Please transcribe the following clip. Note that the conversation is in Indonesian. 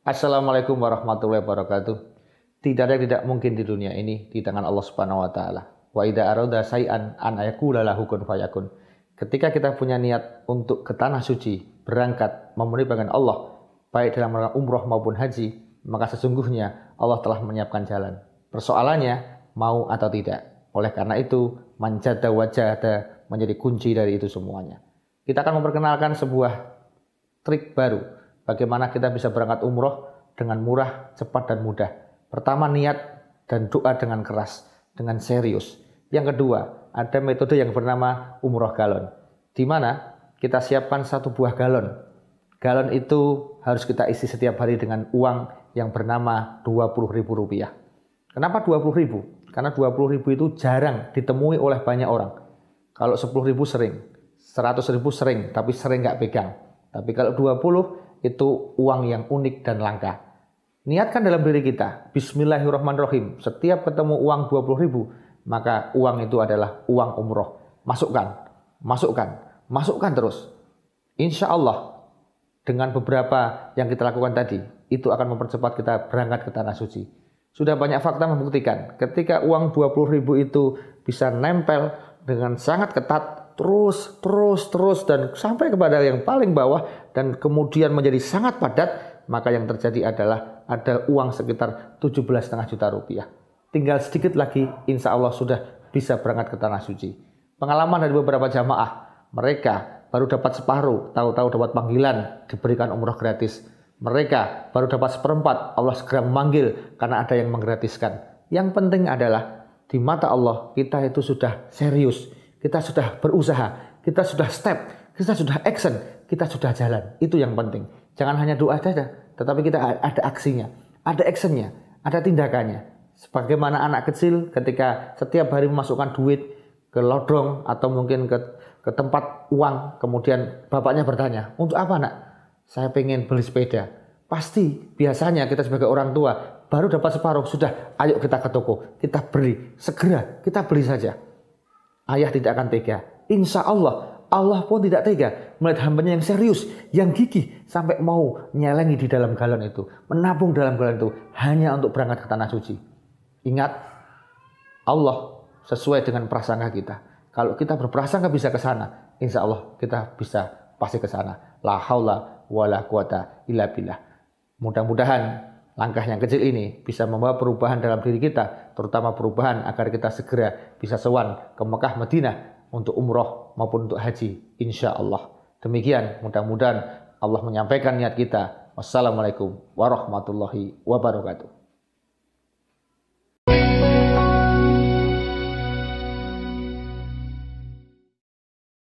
Assalamualaikum warahmatullahi wabarakatuh. Tidak ada yang tidak mungkin di dunia ini di tangan Allah Subhanahu wa taala. Wa idza arada say'an an ayakula lahu kun fayakun. Ketika kita punya niat untuk ke tanah suci, berangkat memenuhi panggilan Allah, baik dalam rangka umroh maupun haji, maka sesungguhnya Allah telah menyiapkan jalan. Persoalannya mau atau tidak. Oleh karena itu, manjada wajah menjadi kunci dari itu semuanya. Kita akan memperkenalkan sebuah trik baru bagaimana kita bisa berangkat umroh dengan murah, cepat, dan mudah. Pertama, niat dan doa dengan keras, dengan serius. Yang kedua, ada metode yang bernama umroh galon, di mana kita siapkan satu buah galon. Galon itu harus kita isi setiap hari dengan uang yang bernama Rp20.000. Kenapa Rp20.000? Karena Rp20.000 itu jarang ditemui oleh banyak orang. Kalau Rp10.000 sering, Rp100.000 sering, tapi sering nggak pegang. Tapi kalau 20 itu uang yang unik dan langka. Niatkan dalam diri kita, Bismillahirrahmanirrahim. Setiap ketemu uang 20 ribu, maka uang itu adalah uang umroh. Masukkan, masukkan, masukkan terus. Insya Allah dengan beberapa yang kita lakukan tadi, itu akan mempercepat kita berangkat ke tanah suci. Sudah banyak fakta membuktikan, ketika uang 20 ribu itu bisa nempel dengan sangat ketat, terus, terus, terus, dan sampai kepada yang paling bawah, dan kemudian menjadi sangat padat, maka yang terjadi adalah ada uang sekitar 17,5 juta rupiah. Tinggal sedikit lagi, insya Allah sudah bisa berangkat ke tanah suci. Pengalaman dari beberapa jamaah, mereka baru dapat separuh, tahu-tahu dapat panggilan, diberikan umroh gratis. Mereka baru dapat seperempat, Allah segera memanggil karena ada yang menggratiskan. Yang penting adalah di mata Allah kita itu sudah serius, kita sudah berusaha, kita sudah step, kita sudah action, kita sudah jalan. Itu yang penting. Jangan hanya doa saja, tetapi kita ada aksinya, ada actionnya, ada tindakannya. Sebagaimana anak kecil ketika setiap hari memasukkan duit ke lodong atau mungkin ke ke tempat uang, kemudian bapaknya bertanya, untuk apa nak? Saya pengen beli sepeda. Pasti biasanya kita sebagai orang tua baru dapat separuh, sudah ayo kita ke toko, kita beli, segera kita beli saja. Ayah tidak akan tega. Insya Allah, Allah pun tidak tega melihat hambanya yang serius, yang gigih, sampai mau nyelengi di dalam galon itu, menabung dalam galon itu, hanya untuk berangkat ke tanah suci. Ingat, Allah sesuai dengan prasangka kita kalau kita berprasangka bisa ke sana, insya Allah kita bisa pasti ke sana. La haula wala quwata illa billah. Mudah-mudahan langkah yang kecil ini bisa membawa perubahan dalam diri kita, terutama perubahan agar kita segera bisa sewan ke Mekah Madinah untuk umroh maupun untuk haji, insya Allah. Demikian, mudah-mudahan Allah menyampaikan niat kita. Wassalamualaikum warahmatullahi wabarakatuh.